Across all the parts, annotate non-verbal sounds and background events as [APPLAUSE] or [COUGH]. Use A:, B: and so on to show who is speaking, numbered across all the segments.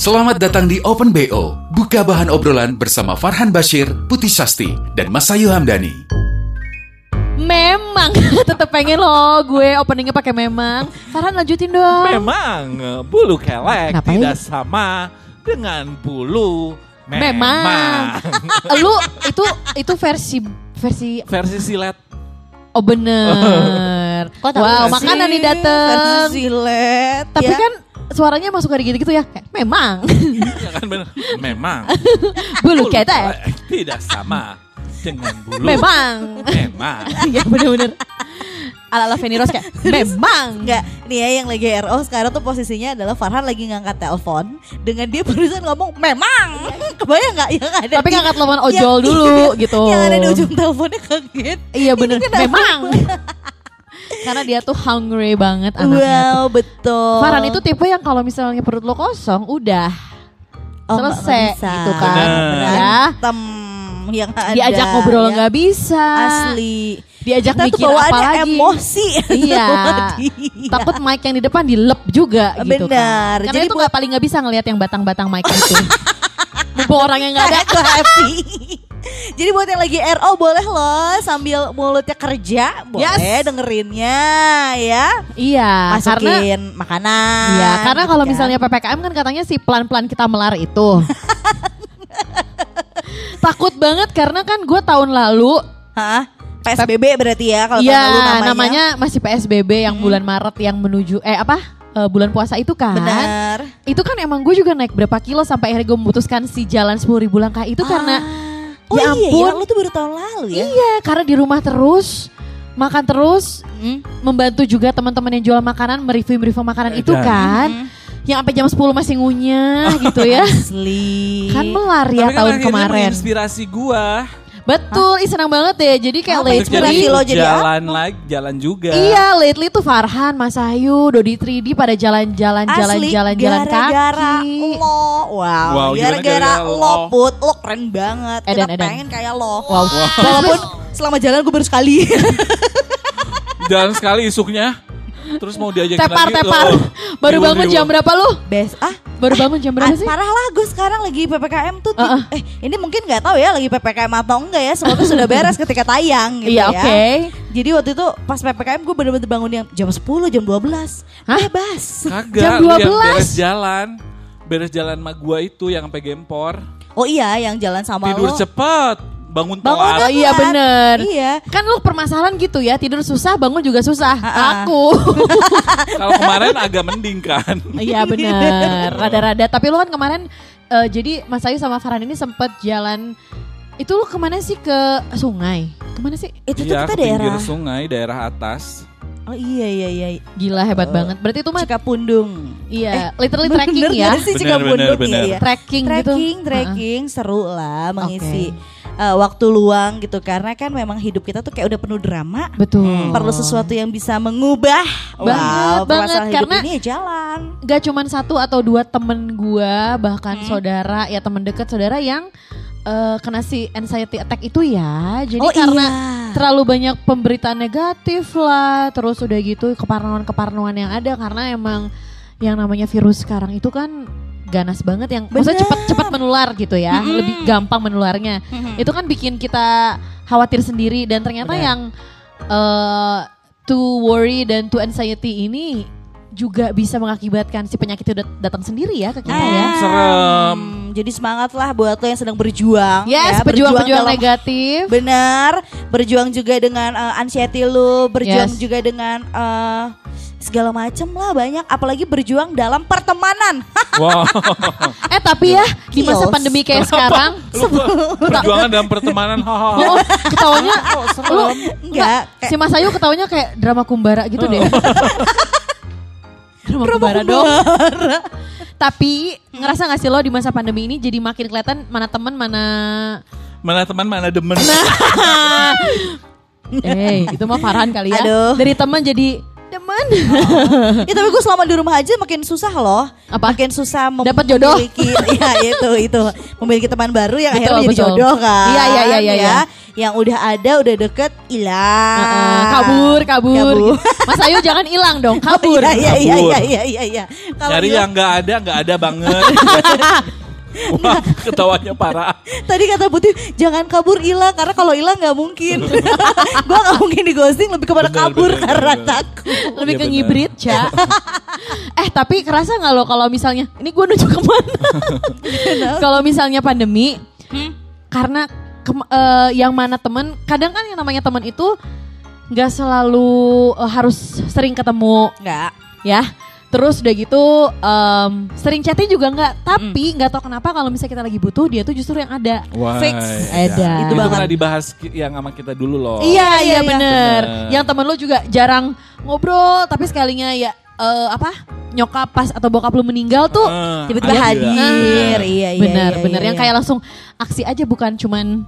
A: Selamat datang di Open BO, buka bahan obrolan bersama Farhan Bashir, Putih Sasti, dan Masayu Hamdani.
B: Memang [LAUGHS] tetap pengen loh gue openingnya pakai memang. Farhan lanjutin dong.
C: Memang bulu kelek
B: Ngapain?
C: tidak sama dengan bulu
B: Memang.
C: memang. [LAUGHS]
B: Lu itu itu versi versi
C: Versi silet.
B: oh bener. [LAUGHS]
D: Kok
B: wow, makanan nih dateng.
D: Versi silet.
B: Tapi
D: ya.
B: kan suaranya masuk kayak gitu-gitu ya. Kayak, memang.
C: ya kan bener. [LAUGHS] Memang.
B: Bulu ketek.
C: kelek tidak sama dengan bulu
B: Memang.
C: memang. [LAUGHS]
B: Iya bener-bener. Ala-ala Feni Rose kayak memang.
D: Enggak, nih ya yang lagi RO sekarang tuh posisinya adalah Farhan lagi ngangkat telepon dengan dia barusan ngomong memang. Kebayang nggak yang ada
B: Tapi
D: di-
B: ngangkat telepon ojol
D: yang-
B: dulu
D: iya, [LAUGHS]
B: gitu.
D: Yang ada di ujung teleponnya kaget.
B: Iya bener. Memang. Karena dia tuh hungry banget anaknya.
D: Wow, betul.
B: Farhan itu tipe yang kalau misalnya perut lo kosong udah
D: Oh,
B: selesai gitu kan.
C: Bener.
B: Ya.
D: Tem yang ada.
B: Diajak ngobrol
D: ya.
B: nggak bisa.
D: Asli.
B: Diajak
D: Kita tuh
B: mikir apa lagi.
D: emosi. [LAUGHS]
B: Iya. Takut mic yang di depan dilep juga gitu
D: Benar.
B: kan. Karena
D: Jadi
B: itu nggak paling nggak bisa ngelihat yang batang-batang mic itu. [LAUGHS] Mumpung orang yang nggak ada.
D: Happy. Jadi buat yang lagi RO boleh loh sambil mulutnya kerja boleh
B: Yes.
D: dengerinnya ya.
B: Iya. Karena
D: Masukin makanan.
B: Iya, karena
D: gitu
B: kalau
D: kan.
B: misalnya PPKM kan katanya si pelan-pelan kita melar itu. [LAUGHS] Takut banget karena kan gue tahun lalu
D: Hah? PSBB berarti ya kalau
B: Iya,
D: tahun lalu namanya.
B: namanya masih PSBB yang bulan Maret yang menuju eh apa? eh, bulan puasa itu kan.
D: Benar.
B: Itu kan emang gue juga naik berapa kilo sampai akhirnya gue memutuskan si jalan 10 ribu langkah itu karena
D: Oh
B: ya
D: iya,
B: ampun.
D: ya, lu tuh baru tahun lalu ya.
B: iya, karena di rumah terus makan terus
D: Hmm.
B: membantu juga teman-teman yang jual makanan mereview-mereview makanan itu
C: Dan.
B: kan. Yang sampai jam 10 masih ngunyah gitu ya. [LAUGHS]
D: Asli.
B: Kan melar ya
C: Tapi kan
B: tahun kemarin.
C: menginspirasi gua.
B: Betul, ih senang banget deh. Jadi kayak
D: Apa
B: lately
D: lo jadi
C: jalan lagi, jalan juga.
B: Iya, lately tuh Farhan, Mas Ayu, Dodi 3D pada jalan-jalan jalan-jalan jalan
D: gara-gara
B: kaki.
D: lo. Wow,
C: Wow,
D: gara-gara
C: gara-gara
D: lo put, lo keren banget.
B: Edan,
D: Kita
B: edan.
D: pengen kayak lo.
B: Wow.
D: Walaupun selama jalan gue baru sekali. [LAUGHS]
C: Jalan sekali isuknya. Terus mau diajakin
B: Tepar
C: lagi.
B: tepar.
C: oh,
B: Baru
C: riwuh,
B: bangun
C: riwuh.
B: jam berapa lu?
D: Bes, ah,
B: Baru bangun jam berapa
D: ah,
B: sih?
D: parah lah gue sekarang lagi PPKM tuh. ti-
B: Uh-uh.
D: Eh, ini mungkin nggak tahu ya lagi PPKM atau enggak ya. Semoga sudah beres ketika tayang gitu
B: Iya,
D: ya.
B: oke.
D: Jadi waktu itu pas PPKM gue bener-bener bangun yang jam 10, jam 12.
B: Hah?
D: Bebas.
C: Kagak,
B: Jam
C: lu yang
B: 12.
C: beres jalan. Beres jalan sama gua itu yang sampai gempor.
D: Oh iya, yang jalan sama
C: Tidur
D: lo.
C: cepet, bangun
D: Bangun
C: telat.
B: Oh iya bener.
D: Iya.
B: Kan lu permasalahan gitu ya, tidur susah, bangun juga susah.
D: Ah-ah.
B: Aku. [LAUGHS]
C: Kalau kemarin agak mending kan.
B: Iya bener, rada-rada. Tapi lu kan kemarin, eh, jadi Mas Ayu sama Farhan ini sempet jalan, itu lu ke mana sih ke sungai? Ke mana sih?
D: Itu tuh
C: Iya,
D: kita
C: ke pinggir
D: daerah.
C: sungai, daerah atas.
D: Oh iya iya iya.
B: Gila hebat banget. Berarti itu mah
D: Cikapundung.
B: Iya, literally
D: Bener
B: trekking
D: nggak
B: ya.
D: sih
C: Bener,
D: Cikapundung?
C: bener, bener.
D: Iya, iya.
B: Trekking, gitu.
D: Trekking, trekking seru lah mengisi uh, waktu luang gitu karena kan memang hidup kita tuh kayak udah penuh drama.
B: Betul.
D: Perlu sesuatu yang bisa mengubah.
B: Banget,
D: wow,
B: banget,
D: hidup
B: karena-
D: ini ya jalan.
B: Gak cuman satu atau dua temen gua, bahkan
D: Hmm.
B: saudara, ya temen deket saudara yang eh, kena si anxiety attack itu ya. Jadi
D: oh
B: karena
D: iya.
B: terlalu banyak pemberitaan negatif lah, terus udah gitu keparnoan-keparnoan yang ada karena emang yang namanya virus sekarang itu kan ganas banget yang maksudnya
D: Bener.
B: cepat-cepat menular gitu ya,
D: Mm-mm.
B: lebih gampang menularnya.
D: Mhm.
B: Itu kan bikin kita khawatir sendiri dan ternyata
D: Benar.
B: yang eh to worry dan to anxiety ini juga bisa mengakibatkan si penyakit itu dat- datang sendiri ya ke kita ya.
D: Hmm,
C: Serem.
D: Jadi semangat lah buat lo yang sedang berjuang.
B: Yes,
D: ya,
B: pejuang-pejuang
D: dalam-
B: negatif.
D: Benar, berjuang juga dengan uh, anxiety lu, berjuang
B: Yes.
D: juga dengan uh, segala macam lah banyak, apalagi berjuang dalam pertemanan. [LAUGHS]
C: Wow. [LAUGHS]
B: Eh tapi ya di masa pandemi kayak sekarang,
C: perjuangan dalam pertemanan.
B: oh, ketawanya [LAUGHS] lu
D: Enggak,
B: si Mas Ayu ketawanya kayak drama kumbara gitu deh. Rumah Kumbara dong. [LAUGHS] Tapi ngerasa gak sih lo di masa pandemi ini jadi makin kelihatan mana temen mana
C: Mana teman mana demen. [LAUGHS] [LAUGHS]
B: Eh, itu mah Farhan kali ya.
D: Aduh.
B: Dari teman jadi teman. [LAUGHS]
D: Ya tapi gue selama di rumah aja makin susah loh.
B: Apa?
D: Makin susah mem-
B: Dapat jodoh?
D: memiliki [LAUGHS] ya itu itu memiliki teman baru yang
B: Betul,
D: akhirnya jadi
B: betul.
D: jodoh kan.
B: Iya, iya, iya, iya,
D: ya.
B: iya.
D: Yang udah ada udah deket hilang.
B: Heeh, kabur, kabur.
D: Kabur.
B: Mas Ayu jangan hilang dong, [LAUGHS] kabur.
D: Iya iya iya
C: Kabur.
D: iya iya iya. iya. Kalau
C: Cari yang nggak ada, nggak ada banget. Wah, ketawanya parah. [LAUGHS]
D: Tadi kata Putih jangan kabur hilang karena kalau hilang nggak mungkin. [LAUGHS] gue nggak mungkin di ghosting lebih kepada
C: Benar,
D: kabur
C: benar,
D: karena
C: benar.
D: takut.
B: Lebih
C: Iya,
B: ke ngibrit, Ca. [LAUGHS] eh, tapi kerasa nggak lo kalau misalnya ini gue nunjuk ke mana? kalau misalnya pandemi, karena kem- eh, yang mana temen, kadang kan yang namanya temen itu nggak selalu eh, harus sering ketemu,
D: Nggak.
B: ya. Terus udah gitu em, sering chatting juga nggak, tapi nggak tahu kenapa kalau misalnya kita lagi butuh dia tuh justru yang ada.
C: Wah,
D: Fix.
B: Edan.
D: Itu
C: Itu
D: banget.
C: pernah dibahas ki- yang sama kita dulu loh.
B: Iya
D: iya,
B: iya
D: iya.
B: bener.
C: Bener.
B: Yang temen lu juga jarang ngobrol, tapi sekalinya ya eh, apa nyokap pas atau bokap lu meninggal tuh
C: Eh,
D: Tiba-tiba
C: ada.
D: hadir.
B: Ah,
D: Iya iya.
B: bener
D: iya,
B: bener
D: iya,
B: yang
D: iya.
B: kayak langsung aksi aja bukan cuman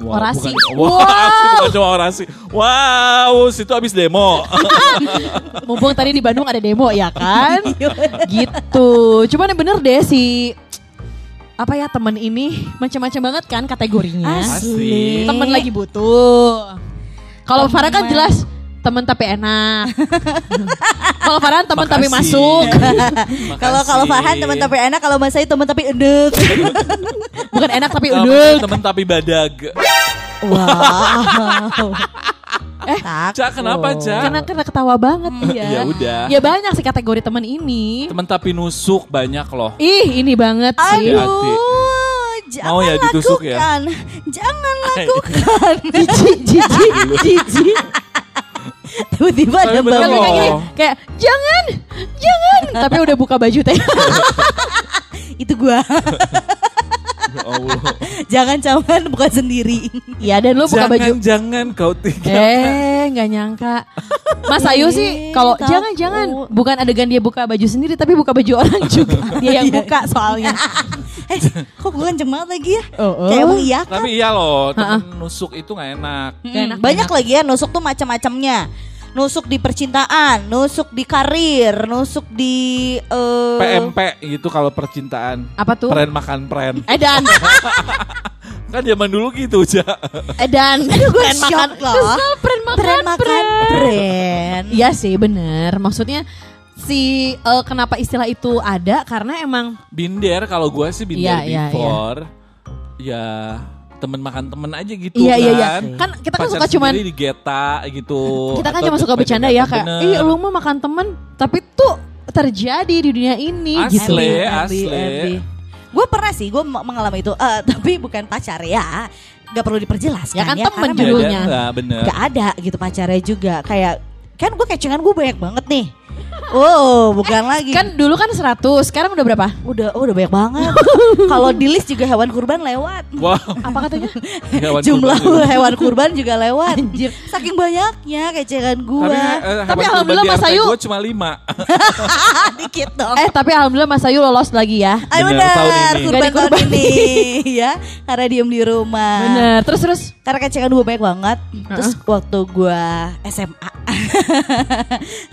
C: Wah,
B: orasi.
C: Bukan, aksi [LAUGHS] bukan cuma orasi. Wow, situ habis demo. [LAUGHS]
B: mumpung tadi di Bandung ada demo ya kan [LAUGHS] gitu cuman yang bener deh si apa ya temen ini macam-macam banget kan kategorinya
D: Asli.
B: temen lagi butuh kalau Farah kan jelas temen tapi enak [LAUGHS] kalau Farhan temen tapi masuk [LAUGHS] [LAUGHS]
D: Kalau kalau Farhan teman tapi enak, kalau Mas Ayu teman tapi endek.
B: bukan enak tapi
C: Temen-
B: uduk
C: Temen tapi badag.
D: wow. eh,
C: Cak, kenapa, Cak?
B: karena karena ketawa banget dia
C: Ya udah.
B: ya banyak sih kategori temen ini
C: Temen tapi nusuk banyak loh.
B: ih ini banget sih
D: aduh, jangan
C: Mau ya ditusuk ya?
D: lakukan. Jangan lakukan.
B: jijik jijik jijik
D: Tiba-tiba ada
C: bener
B: Kayak kayak gini, kayak jangan, jangan. [LAUGHS] Tapi udah buka baju teh. [LAUGHS]
D: Itu gua.
C: Ya Allah.
D: Jangan cawan bukan sendiri.
B: Iya dan lu buka
C: jangan,
B: baju.
C: jangan kau tinggal.
B: Eh, nggak nyangka. Mas Ayu sih kalau jangan jangan bukan adegan dia buka baju sendiri tapi buka baju orang [LAUGHS] juga. Dia yang buka soalnya.
D: Eh, kok gue kenceng banget lagi ya?
B: Oh,
D: Kayak mau iya kan?
C: Tapi iya loh, temen nusuk itu gak enak.
D: Mm,
B: Gak enak,
D: banyak
B: gak
D: lagi ya nusuk tuh macam-macamnya. Nusuk di percintaan, nusuk di karir, nusuk di eh,
C: PMP gitu kalau percintaan.
B: Apa tuh?
C: Pren makan pren.
B: Edan, [LAUGHS]
C: Kan zaman dulu gitu, Ja.
B: edan.
D: Aduh gue
B: Pren makan.
D: shock loh.
B: Kesel, pren makan,
D: Pren makan pren.
B: Iya sih bener. Maksudnya si eh, kenapa istilah itu ada karena emang
C: Binder kalau gue sih binder
B: Iya, iya,
C: before. Ya temen makan temen aja gitu
B: Iya,
C: kan.
B: iya, iya. Kan kita kan
C: Pacar
B: suka cuman-
C: di geta gitu.
B: kita kan cuma suka bercanda ya kayak, ih lu mah makan temen, tapi tuh terjadi di dunia ini
C: Asli.
B: gitu.
C: asli.
D: Gue pernah sih, gue mengalami itu. Eh, [LAUGHS] tapi bukan pacar ya. Gak perlu diperjelas
B: Ya kan temen juga.
D: memang
B: judulnya.
C: bener.
D: Gak ada gitu pacarnya juga. Kayak kan gue kecengan gue banyak banget nih. Oh, bukan lagi.
B: Kan dulu kan 100, sekarang udah berapa?
D: udah oh, udah banyak banget. [LAUGHS] Kalau di list juga hewan kurban lewat.
C: Wow.
B: Apa katanya?
C: hewan
D: Jumlah
C: kurban
D: hewan kurban juga lewat.
B: Anjir.
D: Saking banyaknya kecengan gue.
C: Tapi, eh,
B: Tapi alhamdulillah
C: kurban
B: Mas Ayu-
C: Gue cuma lima. [LAUGHS]
D: Dikit dong.
B: eh tapi alhamdulillah Mas Ayu lolos lagi ya.
C: Bener, tahun ini.
D: kurban tahun ini [LAUGHS] ya. Karena diem di rumah.
B: Bener. Terus terus.
D: Karena kecengan gue banyak banget. Terus waktu gue SMA.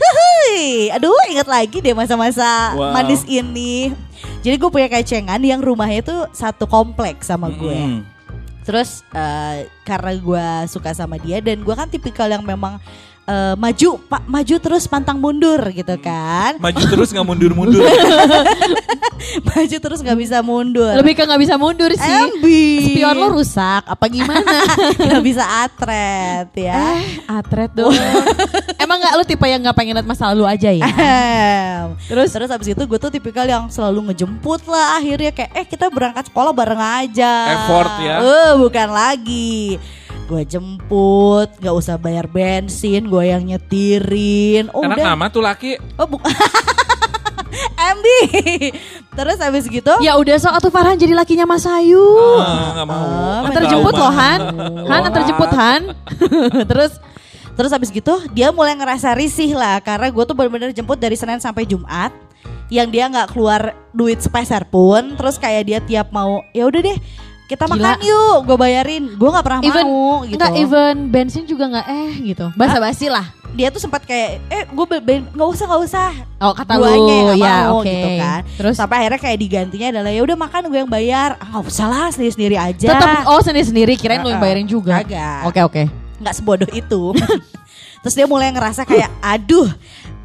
D: Hehehe. [LAUGHS] Aduh ingat lagi deh masa-masa
C: Wow.
D: manis ini. Jadi gue punya kecengan yang rumahnya itu satu kompleks sama gue.
C: Mm.
D: Terus eh, karena gue suka sama dia dan gue kan tipikal yang memang eh, maju pak maju terus pantang mundur gitu kan.
C: Maju terus nggak mundur-mundur. [LAUGHS]
D: maju terus nggak bisa mundur.
B: Lebih ke nggak bisa mundur sih.
D: Ambi.
B: Spion lo rusak apa gimana? [LAUGHS]
D: nggak bisa atret ya.
B: eh, atret dong. [LAUGHS] Emang nggak lu tipe yang nggak pengen lihat masa lalu aja ya? Terus
D: Terus abis itu gue tuh tipikal yang selalu ngejemput lah akhirnya kayak eh kita berangkat sekolah bareng aja.
C: Effort ya.
D: Eh bukan lagi. Gue jemput, gak usah bayar bensin, gue yang nyetirin. Oh
C: Enak
D: udah.
C: amat tuh laki.
D: Oh bu [LAUGHS] MB. Terus abis gitu.
B: ya udah sok atuh Farhan jadi lakinya Mas Ayu.
C: Ah, nggak mau.
D: Oh,
B: Antar jemput loh Han. Han antar jemput Han. [LAUGHS] Terus
D: Terus habis gitu dia mulai ngerasa risih lah karena gue tuh bener-bener jemput dari Senin sampai Jumat yang dia nggak keluar duit sepeser pun. Terus kayak dia tiap mau ya udah deh kita
B: Gila.
D: makan yuk, gue bayarin. Gue nggak pernah
B: Even
D: mau gitu.
B: Enggak even bensin juga nggak eh gitu. Basa-basi lah.
D: Dia tuh sempat kayak eh gue nggak usah nggak usah.
B: Oh kata lu
D: yang
B: ya
D: mau
B: oke.
D: gitu kan.
B: Terus
D: Sampai akhirnya kayak digantinya adalah ya udah makan gue yang bayar. Ah, nggak usah lah sendiri sendiri aja.
B: tetap oh sendiri-sendiri kirain lu yang
D: Ah, ah.
B: bayarin juga.
D: Kagak.
B: Oke oke.
D: nggak sebodoh itu. [LAUGHS] Terus dia mulai ngerasa kayak aduh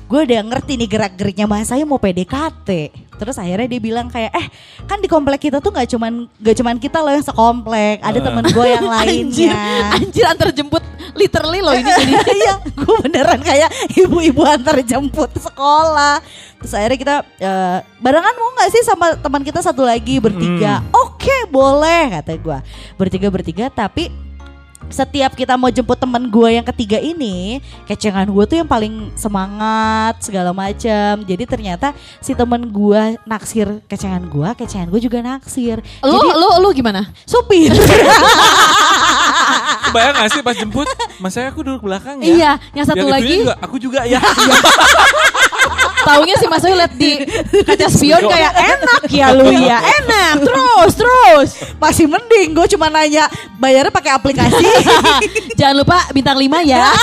D: gue udah ngerti nih gerak-geriknya mas saya mau PDKT. Terus akhirnya dia bilang kayak eh kan di komplek kita tuh nggak cuman nggak cuman kita loh yang sekomplek, ada temen gue yang [LAUGHS]
B: Anjir,
D: lainnya.
B: anjir antar jemput literally loh ini jadi. [LAUGHS]
D: Iya, gue beneran kayak ibu-ibu antar jemput sekolah. Terus akhirnya kita eh, barengan mau nggak sih sama teman kita satu lagi bertiga? Oke, boleh kata gue. Bertiga bertiga, tapi setiap kita mau jemput teman gue yang ketiga ini, kecengan gue tuh yang paling semangat segala macam. Jadi ternyata si temen gue naksir kecengan gue, kecengan gue juga naksir.
B: Lu
D: Jadi
B: lu lu gimana?
D: supir. [LAUGHS]
C: Kebayang gak sih pas jemput, mas saya aku duduk belakang ya.
B: Iya, yang satu
C: Yang
B: lagi
C: juga, aku juga ya. [LAUGHS]
B: taunya si Mas Ayu liat di kaca spion kayak enak ya lu ya, enak terus terus.
D: Masih mending gue cuma nanya bayarnya pakai aplikasi. [LAUGHS]
B: Jangan lupa bintang 5 ya. [LAUGHS]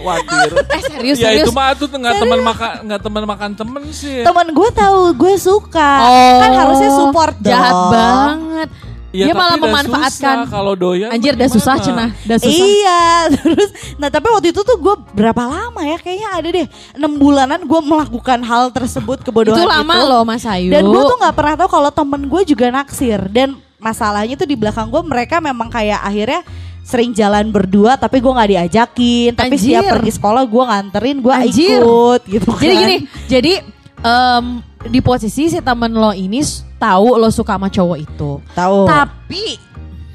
C: Wadir.
B: Eh serius
C: ya
B: serius.
C: itu mah tuh nggak teman makan nggak teman makan temen sih.
D: Temen gue tahu gue suka.
B: Oh,
D: kan harusnya support dong.
B: Jahat banget.
C: Ya,
B: Dia malah memanfaatkan.
C: susah Kalau doyan
B: Anjir
C: mah
B: dah susah cenah, dah susah.
D: Iya, [LAUGHS] terus nah tapi waktu itu tuh gue berapa lama ya kayaknya ada deh enam bulanan gue melakukan hal tersebut kebodohan
B: Itu lama
D: itu.
B: loh Mas Ayu.
D: Dan gue tuh nggak pernah tahu kalau temen gue juga naksir dan masalahnya tuh di belakang gue mereka memang kayak akhirnya sering jalan berdua tapi gue nggak diajakin tapi
B: Anjir.
D: setiap pergi sekolah gue nganterin gue ikut gitu kan.
B: Jadi gini, jadi em, di posisi si temen lo ini tahu lo suka sama cowok itu.
D: tahu
B: Tapi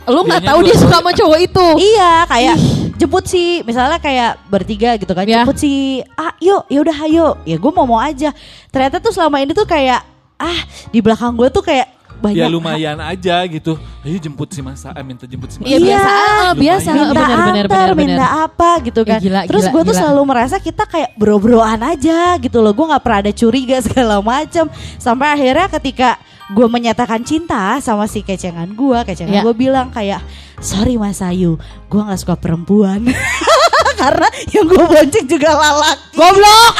B: lo nggak tahu dia suka sama cowok itu.
D: Iya kayak jemput sih misalnya kayak bertiga gitu kan
B: Ya.
D: jemput si ah yuk ya udah ayo ya gue mau mau aja ternyata tuh selama ini tuh kayak ah di belakang gue tuh kayak banyak
C: Ya lumayan aja gitu. Ayo jemput si Masa, eh, minta jemput si Masa.
B: Iya biasa, ah, biasa,
D: minta
B: benar
D: antar,
B: benar benar.
D: minta apa gitu kan.
B: Ih, gila,
D: Terus gue tuh selalu merasa kita kayak bro-broan aja gitu loh. Gue nggak pernah ada curiga [LAUGHS] segala macam. Sampai akhirnya ketika gue menyatakan cinta sama si kecengan gue, kecengan
B: Ya.
D: gue bilang kayak sorry Mas Ayu, gue nggak suka perempuan. [LAUGHS] Karena yang gue bonceng juga lalaki. Goblok.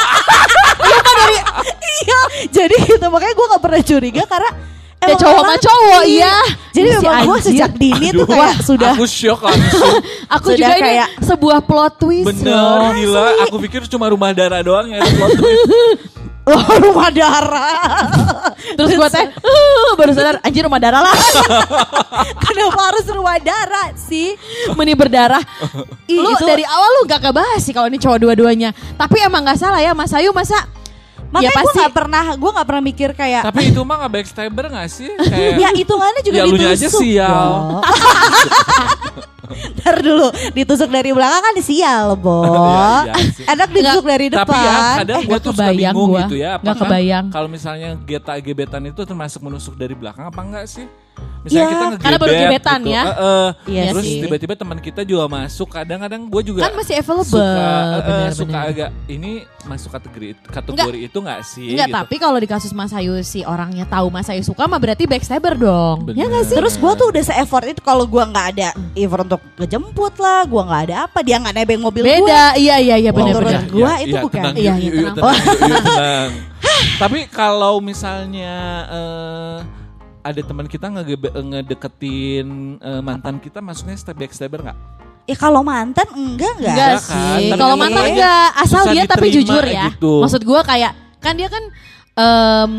D: [LAUGHS] iya, jadi gitu makanya gue nggak pernah curiga karena
B: Ya
D: emang
B: cowok sama cowok iya.
D: Jadi
B: Si
D: memang gue sejak dini tuh
C: Aduh,
D: kayak sudah
C: Aku shock langsung.
B: Aku
D: Sudah
B: juga ini
D: kayak-
B: sebuah plot twist
C: Bener,
B: loh.
C: gila. Aku pikir cuma rumah darah doang ya. plot twist. [LAUGHS]
D: Oh, rumah darah.
B: Terus gue teh uh, baru sadar anjir rumah darah lah. [LAUGHS]
D: Kenapa harus rumah darah sih?
B: Meni berdarah.
D: Ih,
B: lu
D: itu-
B: dari awal lu gak kebahas sih kalau ini cowok dua-duanya. Tapi emang gak salah ya Mas Ayu masa
D: Makanya
B: ya
D: gue
B: pasti
D: gak pernah, gue gak pernah mikir kayak
C: Tapi itu mah gak backstabber gak sih? [LAUGHS] Kayak,
D: Ya hitungannya juga
C: Ya, elunya aja
D: ditusuk
C: sial. [LAUGHS] [LAUGHS]
D: Ntar dulu Ditusuk dari belakang kan sial Bo [LAUGHS]
C: sih.
D: Enak ditusuk dari depan
C: Tapi ya kadang
B: Eh,
C: gue
B: nggak
C: tuh suka
B: kebayang
C: bingung
B: gua.
C: gitu ya.
B: Nggak
C: apakah
B: kebayang.
C: Kalau misalnya geta gebetan itu termasuk menusuk dari belakang apa enggak sih? Misalnya
D: Ya,
C: kita ngegebet
B: karena baru gebetan
C: gitu.
B: ya.
C: Eh, eh.
D: Iya
C: Terus
D: sih.
C: tiba-tiba teman kita juga masuk. Kadang-kadang gue juga
B: kan masih available.
C: suka, eh, eh,
B: bener,
C: suka
B: bener.
C: agak ini masuk kategori kategori itu nggak sih?
B: Enggak,
C: gitu.
B: tapi kalau di kasus Mas Ayu si orangnya tahu Mas Ayu suka mah berarti backstabber dong.
C: Bener.
B: Ya gak sih?
D: Terus gue tuh udah se-effort itu Kalau gue gak ada effort untuk ngejemput lah Gue gak ada apa Dia gak nebeng mobil gue
B: Beda, iya iya iya
D: Menurut
B: benar-benar.
D: gua itu bukan.
C: Tenang,
B: Iya, iya, [LAUGHS] tenang.
C: Tapi kalau misalnya eh, ada teman kita ngegebe- ngedeketin eh, mantan kita, masuknya step backstabber nggak?
D: Ya kalau mantan enggak enggak
B: Enggak
C: kan?
B: sih.
C: Tapi
B: Kalau
C: kan
B: mantan enggak, asal
C: susah
B: dia tapi jujur ya.
C: gitu.
B: Maksud gua kayak kan dia kan em,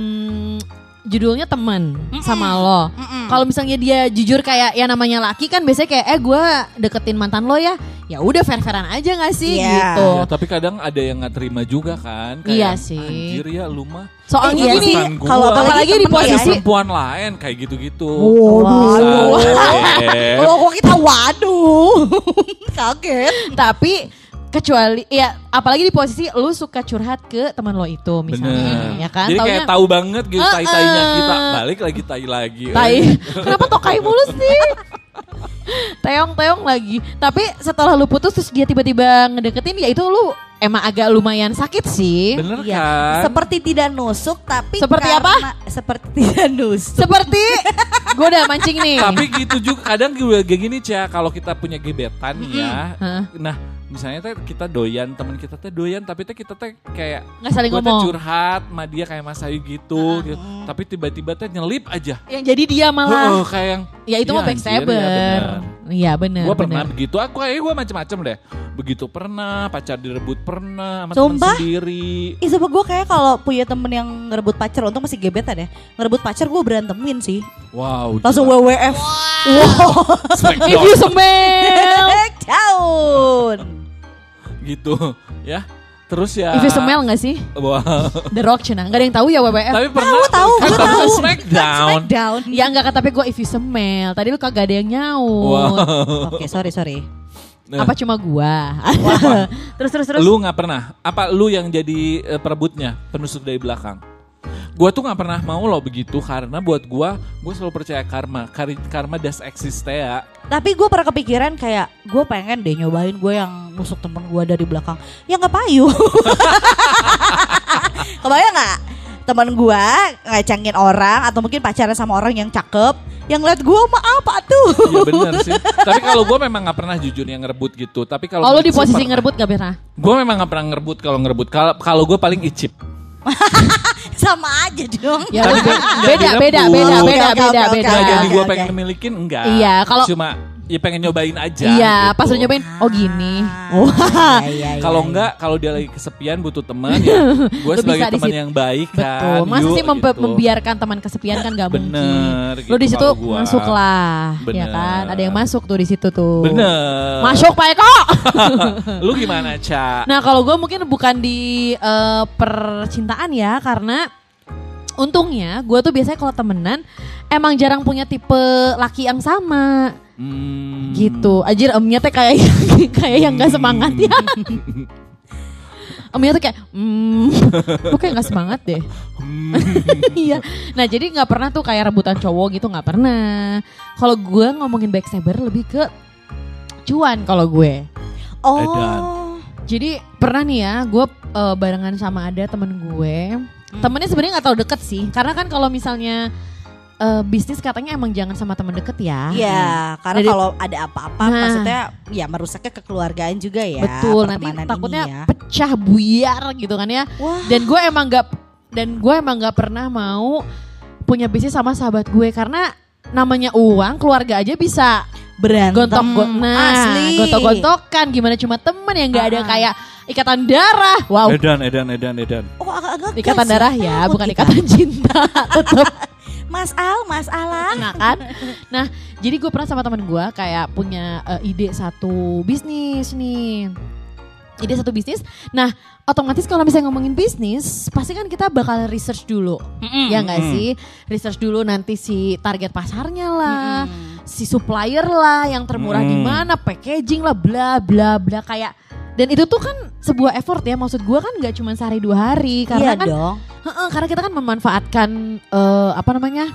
B: judulnya teman sama lo. Kalau misalnya dia jujur kayak ya namanya laki kan biasanya kayak eh gua deketin mantan lo ya. Ya udah fair-fairan aja gak sih
D: Iya.
B: gitu.
C: Ya, tapi kadang ada yang nggak terima juga kan. Kayak,
B: Iya sih.
C: Anjir ya lu mah.
B: Soalnya
D: Iya
B: gini,
D: sih.
C: Gua.
D: Kalau
B: apalagi di posisi-
C: perempuan lain kayak gitu-gitu.
D: Waduh. Oh [LAUGHS] kok kita waduh Kaget
B: tapi kecuali ya apalagi di posisi lu suka curhat ke teman lo itu misalnya
C: Bener.
B: ya kan
C: Jadi kayak
B: Taunya-
C: tahu banget gitu
B: Eh,
C: tai-tainya
B: eh.
C: kita. Balik lagi tai lagi.
B: tai [LAUGHS] kenapa tokai mulu sih teong-teong lagi. Tapi setelah lu putus terus dia tiba-tiba ngedeketin ya itu lu emang agak lumayan sakit sih.
C: Bener kan?
D: Seperti tidak nusuk tapi
B: Seperti
D: karena- Seperti tidak nusuk.
B: Seperti [LAUGHS] gue udah mancing nih.
C: Tapi gitu juga kadang gue kayak gini Cia kalau kita punya gebetan ya. Nah, misalnya teh kita doyan teman kita teh doyan tapi teh kita teh kayak
B: Nggak saling ngomong.
C: curhat sama dia kayak Mas Ayu gitu, gitu. Tapi tiba-tiba teh nyelip aja.
B: Yang jadi dia malah.
C: kayak yang
B: Ya itu mah backstabber. Iya bener.
C: gue pernah
B: bener.
C: begitu. Aku kayak gue macem-macem deh. Begitu pernah, pacar direbut pernah sama
D: Sumpah?
C: sendiri.
D: Ih sama gue kayak kalau punya temen yang ngerebut pacar, untung masih gebetan ya. Ngerebut pacar gue berantemin sih.
C: Wow.
D: Langsung
C: gila.
D: WWF.
B: If you smell.
D: Down.
C: Gitu [LAUGHS] ya. Terus ya.
B: If you smell gak sih?
C: Wow.
B: The Rock cina. Gak ada yang tahu ya WWF.
C: Tapi pernah
D: Tahu tahu,
C: kan
D: gue
C: pernah
D: tahu.
C: Smackdown.
D: Smackdown.
B: Ya enggak kan tapi gue if you smell. Tadi lu kagak ada yang nyaut.
C: Wow.
D: Oke sorry sorry.
C: Nah,
B: Apa cuma gua? [LAUGHS] terus terus terus.
C: Lu nggak pernah? Apa lu yang jadi eh, perebutnya, penusuk dari belakang? Gua tuh nggak pernah mau loh begitu karena buat gua, gua selalu percaya karma. Kari- Karma das exist ya.
D: Tapi gue pernah kepikiran kayak gue pengen deh nyobain gue yang nusuk temen gue dari belakang. Ya nggak payu. [LAUGHS] Kebayang nggak? Temen gue ngecengin orang atau mungkin pacaran sama orang yang cakep. Yang liat gue mah apa tuh?
C: Iya bener sih. [LAUGHS] Tapi kalau gua memang nggak pernah jujur yang ngerebut gitu. Tapi kalau
B: Oh lu di posisi ngerebut gak pernah?
C: Gue memang nggak pernah ngerebut kalau ngerebut. Kalau kalau gue paling icip. [LAUGHS]
D: sama aja dong.
B: Ya
C: kan
B: beda, beda, beda, beda, beda, beda.
D: Oke,
C: jadi gue pengen milikin enggak.
B: Iya, kalau-
C: cuma ya pengen nyobain aja.
B: Iya,
C: gitu.
B: pas lu nyobain, oh gini.
D: Ah,
B: Wah.
D: iya, iya, [LAUGHS] iya,
C: Kalau
D: iya.
C: enggak, kalau dia lagi kesepian butuh [LAUGHS] teman ya, gue sebagai teman yang baik kan.
B: Betul. Masa
C: yuk,
B: sih mempe-
C: gitu.
B: membiarkan teman kesepian kan gak mungkin.
C: Bener,
B: Lu
C: gitu
B: di situ
C: kalau gua.
B: masuklah, ya kan? Ada yang masuk tuh di situ tuh.
C: Bener.
B: Masuk Pak Eko. [LAUGHS]
C: Lu gimana, Ca?
B: Nah kalau gue mungkin bukan di eh, percintaan ya karena untungnya gue tuh biasanya kalau temenan emang jarang punya tipe laki yang sama
C: Hmm.
B: gitu. Ajir emnya teh kayak [LAUGHS] kayak yang gak semangat ya. [LAUGHS] Emnya tuh kayak, hmm, lu kayak gak semangat deh. [LAUGHS] Iya. nah jadi nggak pernah tuh kayak rebutan cowok gitu nggak pernah. Kalau gue ngomongin backstabber lebih ke cuan kalau gue.
D: Oh.
C: Edan.
B: Jadi pernah nih ya, gue eh, barengan sama ada temen gue. Temennya sebenarnya nggak terlalu deket sih, karena kan kalau misalnya eh, bisnis katanya emang jangan sama temen deket ya.
D: Iya, karena
B: Jadi-
D: kalau ada apa-apa
B: Nah.
D: maksudnya ya merusaknya kekeluargaan juga ya.
B: Betul, nanti takutnya
D: ya.
B: pecah buyar gitu kan ya.
D: Wah.
B: Dan gue emang gak dan gue emang gak pernah mau punya bisnis sama sahabat gue karena namanya uang keluarga aja bisa
D: berantem.
B: Gontok gontok nah
D: asli.
B: gontok gontokan gimana cuma temen yang nggak ada
D: Ah.
B: kayak ikatan darah. Wow.
C: Edan, edan, edan, edan.
D: Oh agak-agak
B: ikatan
D: gas
B: darah ya
D: takut
B: bukan
D: kita.
B: ikatan cinta [LAUGHS] tetap
D: Mas Al, Mas Alang.
B: nah kan? Nah jadi gue pernah sama teman gue kayak punya eh, ide satu bisnis nih. Ide satu bisnis. Nah otomatis kalau misalnya ngomongin bisnis pasti kan kita bakal research dulu. Ya nggak sih? Research dulu nanti si target pasarnya lah si supplier lah yang termurah di
C: Hmm.
B: mana packaging lah bla bla bla kayak dan itu tuh kan sebuah effort ya maksud gue kan nggak cuma sehari dua hari karena
D: Iya
B: kan
D: dong.
B: Heeh, karena kita kan memanfaatkan eh, apa namanya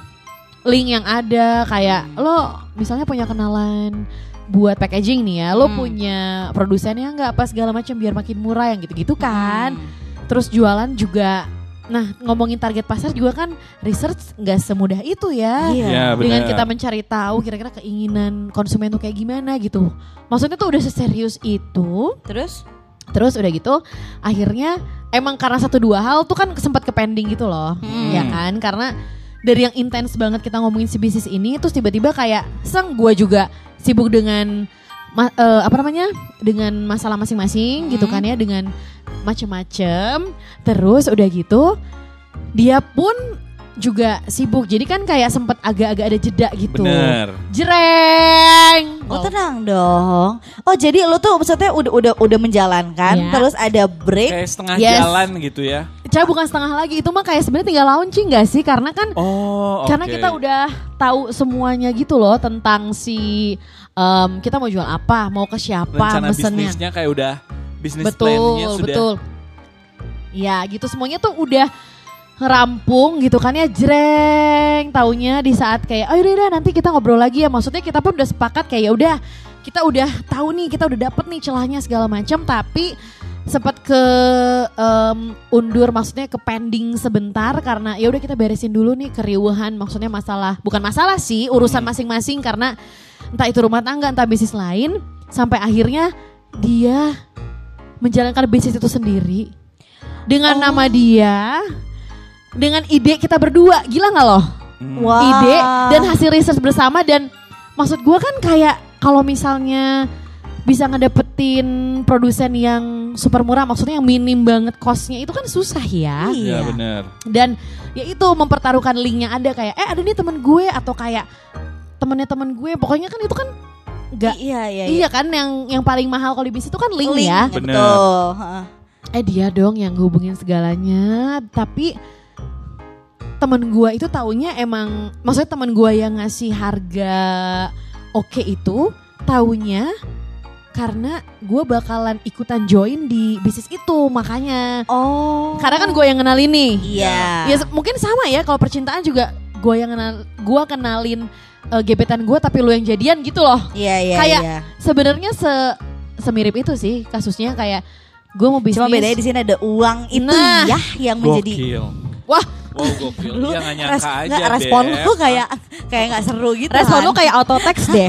B: link yang ada kayak lo misalnya punya kenalan buat packaging nih ya lo
D: Hmm.
B: punya produsennya nggak apa segala macam biar makin murah yang gitu-gitu kan
D: Hmm.
B: terus jualan juga nah ngomongin target pasar juga kan research nggak semudah itu ya
D: Iya.
C: Ya,
B: dengan kita mencari tahu kira-kira keinginan konsumen tuh kayak gimana gitu maksudnya tuh udah seserius itu
D: Terus?
B: Terus udah gitu akhirnya emang karena satu dua hal tuh kan sempat ke pending gitu loh.
D: Hmm.
B: Ya kan? Karena dari yang intens banget kita ngomongin si bisnis ini terus tiba-tiba kayak seng gue juga sibuk dengan ma- eh, apa namanya? dengan masalah masing-masing gitu
D: Hmm.
B: kan ya dengan macem-macem. Terus udah gitu dia pun juga sibuk. Jadi kan kayak sempet agak-agak ada jeda gitu.
C: Bener.
B: Jreng.
D: Oh tenang dong. Oh jadi lu tuh maksudnya udah udah udah menjalankan,
B: Iya.
D: terus ada break.
C: Kayak setengah
B: Yes.
C: jalan gitu ya.
B: Cara bukan setengah lagi itu mah kayak sebenarnya tinggal launching gak sih? Karena kan
C: Oh,
B: karena
C: oke.
B: kita udah tahu semuanya gitu loh tentang si em, kita mau jual apa, mau ke siapa,
C: rencana
B: mesennya.
C: bisnisnya kayak udah bisnis
B: Betul,
C: plan-nya sudah
B: betul. Ya gitu. Semuanya tuh udah rampung gitu kan ya. Jreng taunya di saat kayak oh yaudah nanti kita ngobrol lagi ya. Maksudnya kita pun udah sepakat kayak ya udah kita udah tahu nih kita udah dapet nih celahnya segala macam tapi sempat ke em, undur maksudnya ke pending sebentar karena ya udah kita beresin dulu nih keriuhan. Maksudnya masalah bukan masalah sih urusan masing-masing karena entah itu rumah tangga entah bisnis lain sampai akhirnya dia menjalankan bisnis itu sendiri dengan nama dia dengan ide kita berdua gila nggak loh
D: Wah.
B: ide dan hasil research bersama dan maksud gua kan kayak kalau misalnya bisa ngedapetin produsen yang super murah maksudnya yang minim banget costnya itu kan susah ya
C: Iya
D: Iya.
C: benar.
B: dan ya itu mempertaruhkan linknya ada kayak eh ada nih temen gue atau kayak temennya temen gue pokoknya kan itu kan nggak
D: Iya, iya,
B: iya kan yang yang paling mahal kalau di bisnis itu kan link,
D: Link,
B: ya
C: Bener.
D: Betul. Heeh.
B: eh dia dong yang hubungin segalanya tapi temen gua itu taunya emang maksudnya temen gua yang ngasih harga oke itu taunya karena gua bakalan ikutan join di bisnis itu makanya
D: Oh.
B: karena kan gue yang kenalin nih
D: Iya.
B: ya mungkin sama ya kalau percintaan juga gue yang kenal gua kenalin eh, gebetan gue tapi lu yang jadian gitu loh
D: Iya, iya,
B: Kayak-
D: iya.
B: sebenarnya se semirip itu sih kasusnya kayak gue mau bisnis
D: Cuma bedanya di sini ada uang itu
B: Nah.
D: ya yang menjadi
C: Gokil.
B: wah
C: Wow gokil.
D: lu
C: Iya nyangka
D: res-
C: aja
D: nggak, respon
C: Dep.
D: lu kayak kayak nggak seru gitu
B: respon
D: Han.
B: lu kayak auto text [LAUGHS] deh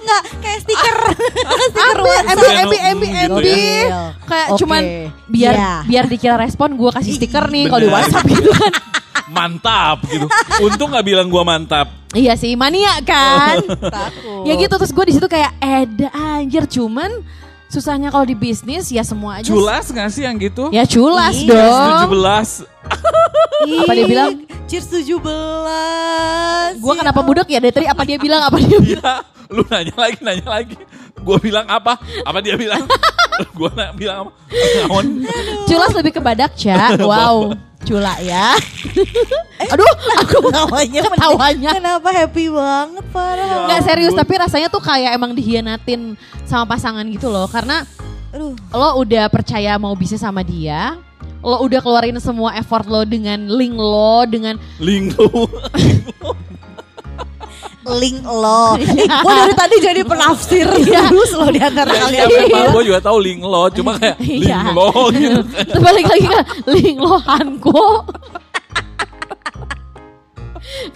D: nggak kayak stiker [LAUGHS] stiker WhatsApp.
B: ambil
C: no-
B: ambil
C: gitu
B: ambil
D: ya.
B: kayak cuman biar
D: Iya.
B: biar dikira respon gue kasih stiker nih kalau di. WhatsApp gitu kan [LAUGHS]
C: Mantap gitu. Untung nggak bilang gua mantap.
B: iya sih mania kan [LAUGHS]
D: Takut.
B: ya gitu terus gue di situ kayak eda anjir cuman susahnya kalau di bisnis ya semua aja
C: Culas nggak sih yang gitu?
B: ya culas dong
C: 17. [LAUGHS]
B: Apa dia bilang?
D: Cheers 17
B: gue kenapa budek ya dari tadi apa dia bilang apa dia bilang
C: Iya, lu nanya lagi, nanya lagi. Gua bilang apa? Apa dia bilang? [LAUGHS] [LAUGHS] gua na- bilang apa? Naon?
B: culas lebih ke badak Ca [LAUGHS] wow cula ya. Aduh [LAUGHS] aku
D: Ketawanya
B: ketawanya.
D: Kenapa happy banget parah
B: Nggak serius tapi rasanya tuh kayak emang dihianatin sama pasangan gitu loh. Karena
D: Aduh.
B: lo udah percaya mau bisnis sama dia lo udah keluarin semua effort lo dengan link lo dengan
C: Linggo.
D: Link lo. [LAUGHS] Eh, Gue dari tadi jadi penafsir. [LAUGHS] Terus lo di antara
C: Ya,
D: kalian
C: iya, memang gue juga tahu ling lo, cuma kayak
B: Iya.
C: lo gitu.
B: terus balik lagi kan link lo Hanko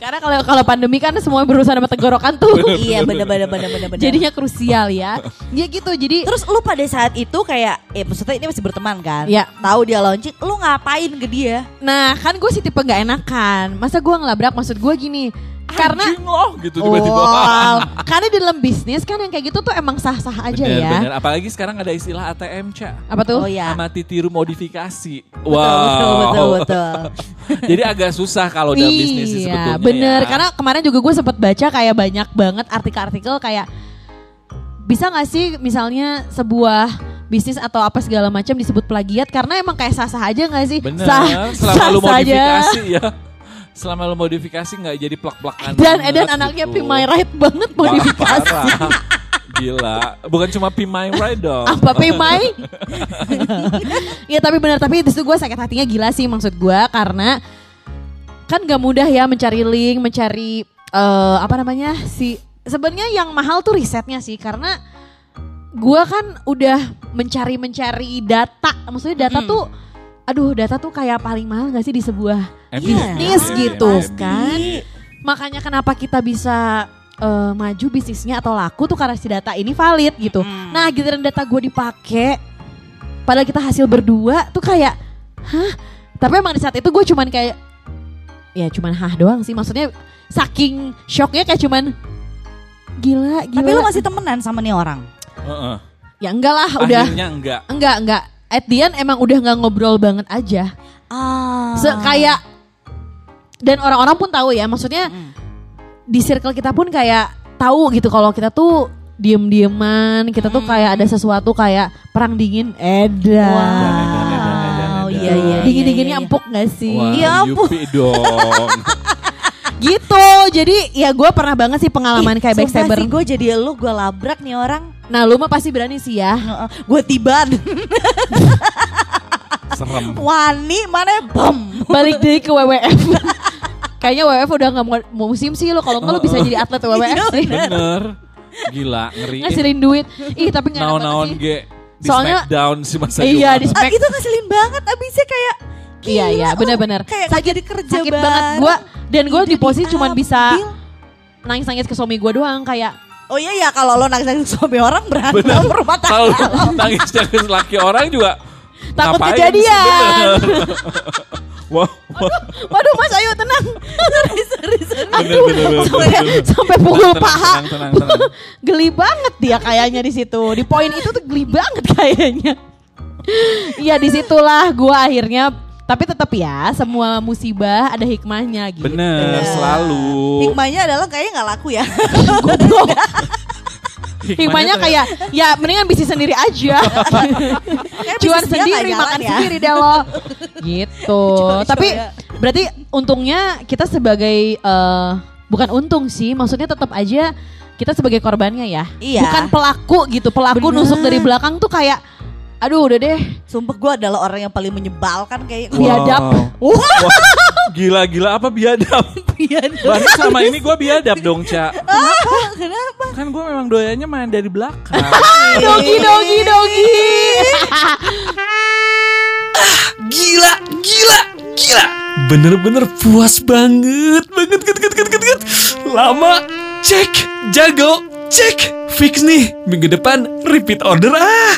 B: karena kalau kalau pandemi kan semua berurusan sama tenggorokan tuh.
D: Iya bener bener bener bener.
B: jadinya krusial ya. Ya gitu jadi
D: Terus lu pada saat itu kayak Eh maksudnya ini masih berteman kan?
B: Iya.
D: Tahu dia launching Lu ngapain ke dia?
B: Nah kan gue sih tipe gak enakan. Masa gue ngelabrak? Maksud gue gini Karena
C: Anjing lo gitu tiba-tiba.
B: Wow. [LAUGHS] Karena di dalam bisnis kan yang kayak gitu tuh emang sah-sah aja
C: Bener,
B: ya
C: bener. Apalagi sekarang ada istilah ATM, Ca.
B: Apa tuh?
D: Oh ya
C: Amati tiru modifikasi.
D: Betul betul betul betul [LAUGHS]
C: Jadi agak susah kalau dalam bisnis sih sebetulnya.
B: Iya bener
C: ya.
B: Karena kemarin juga gue sempet baca kayak banyak banget artikel-artikel kayak Bisa gak sih misalnya sebuah bisnis atau apa segala macam disebut plagiat Karena emang kayak sah-sah aja gak sih?
C: Bener,
B: Sah,
C: selama lu
B: sah
C: modifikasi ya. [LAUGHS] Selama lu modifikasi nggak jadi plak-plakan.
B: Dan Eden anaknya
C: gitu.
B: Pimai Right banget modifikasi
C: parah. Gila, bukan cuma Pimai Right dong.
B: apa Pimai? [LAUGHS] ya tapi benar tapi itu gue sakit hatinya gila sih maksud gue karena kan gak mudah ya mencari link, mencari eh, apa namanya si sebenarnya yang mahal tuh risetnya sih karena gue kan udah mencari mencari data, maksudnya data
D: Hmm.
B: tuh aduh data tuh kayak paling mahal gak sih di sebuah bisnis
C: iya,
B: gitu kan? Makanya kenapa kita bisa eh, maju bisnisnya atau laku tuh karena si data ini valid gitu.
D: Hmm.
B: nah giliran data gue dipakai padahal kita hasil berdua tuh kayak hah? Tapi emang di saat itu gue cuman kayak ya cuman hah doang sih. Maksudnya saking shocknya kayak cuman gila gila.
D: Tapi lu masih temenan sama nih orang?
C: Heeh.
B: ya enggak lah udah.
C: Akhirnya enggak.
B: enggak enggak at the end emang udah nggak ngobrol banget aja.
D: Ah.
B: Se kayak dan orang-orang pun tahu ya maksudnya
D: Mm.
B: di circle kita pun kayak tahu gitu kalau kita tuh diem-dieman kita tuh kayak ada sesuatu kayak perang dingin edan
D: Wow. Iya iya
B: dingin dinginnya
D: iya, iya.
B: empuk gak sih?
D: Iya.
C: Yupi dong. [LAUGHS]
B: gitu. Jadi ya gue pernah banget sih pengalaman kayak backsaber
D: gue jadi lu gue labrak nih orang
B: nah lu mah pasti berani sih ya
D: Gue tiban [LAUGHS]
C: Serem.
D: Wani mana bom.
B: Balik [LAUGHS] deh ke WWF. Kayaknya WWF udah nggak mau, musim sih lo. Kalau nggak lo bisa jadi atlet WWF sih.
C: Bener. Gila, ngeri.
B: Ngasilin duit. Ih tapi banget
C: Naon-naon
B: sih.
C: ge. Di
B: Soalnya-
C: Smackdown si Mas Ayu.
B: Iya di
D: Ah,
B: smack.
D: itu ngeselin banget abisnya kayak
B: Iya
D: gila,
B: iya
D: oh,
B: benar-benar.
D: Kayak nggak jadi kerja
B: sakit
D: bareng.
B: banget gue dan gue di posisi cuma bisa nangis-nangis ke suami gue doang kayak
D: Oh iya ya kalau lo nangis-nangis [LAUGHS] suami orang berantem
C: Bener.
D: rumah
C: Kalau [LAUGHS]
D: tangga.
C: nangisnya ke laki orang juga
B: Takut
C: ngapain
B: kejadian. [LAUGHS]
C: Wah.
B: waduh mas ayo tenang
D: Sorry, sorry, sorry.
B: aduh
C: bener, bener,
B: sampai,
C: bener.
B: sampai pukul
C: Tenang,
B: paha
C: tenang, tenang, tenang.
B: geli banget dia kayaknya di situ di poin itu tuh geli banget kayaknya iya di situlah gue akhirnya tapi tetap ya semua musibah ada hikmahnya gitu
C: Bener, selalu.
D: Hikmahnya adalah kayaknya nggak laku ya. [LAUGHS]
B: Goblok. Hikmahnya kayak ya mendingan bisnis sendiri aja. [LAUGHS]
D: Kayak
B: Cuan sendiri, makan
D: ya.
B: sendiri deh lo. Gitu. [LAUGHS]
D: Coba-
B: Tapi
D: coba.
B: berarti untungnya kita sebagai eh, bukan untung sih, maksudnya tetap aja kita sebagai korbannya ya.
D: Iya.
B: Bukan pelaku gitu. Pelaku
D: Bener.
B: nusuk dari belakang tuh kayak aduh udah deh.
D: Sumpah gue adalah orang yang paling menyebalkan kayak
B: Wow. biadab.
C: Wah, Gila-gila apa biadab? Berarti selama ini gue biadab dong, Ca. [LAUGHS]
D: Kenapa? Kenapa?
C: Kan gue memang doyanya main dari belakang. [LAUGHS]
B: Dogi dogi dogi. [LAUGHS]
E: Gila, gila, gila. Bener-bener puas banget, banget, banget, banget, banget, banget. Lama, cek, jago, cek. Fix nih, minggu depan repeat order ah.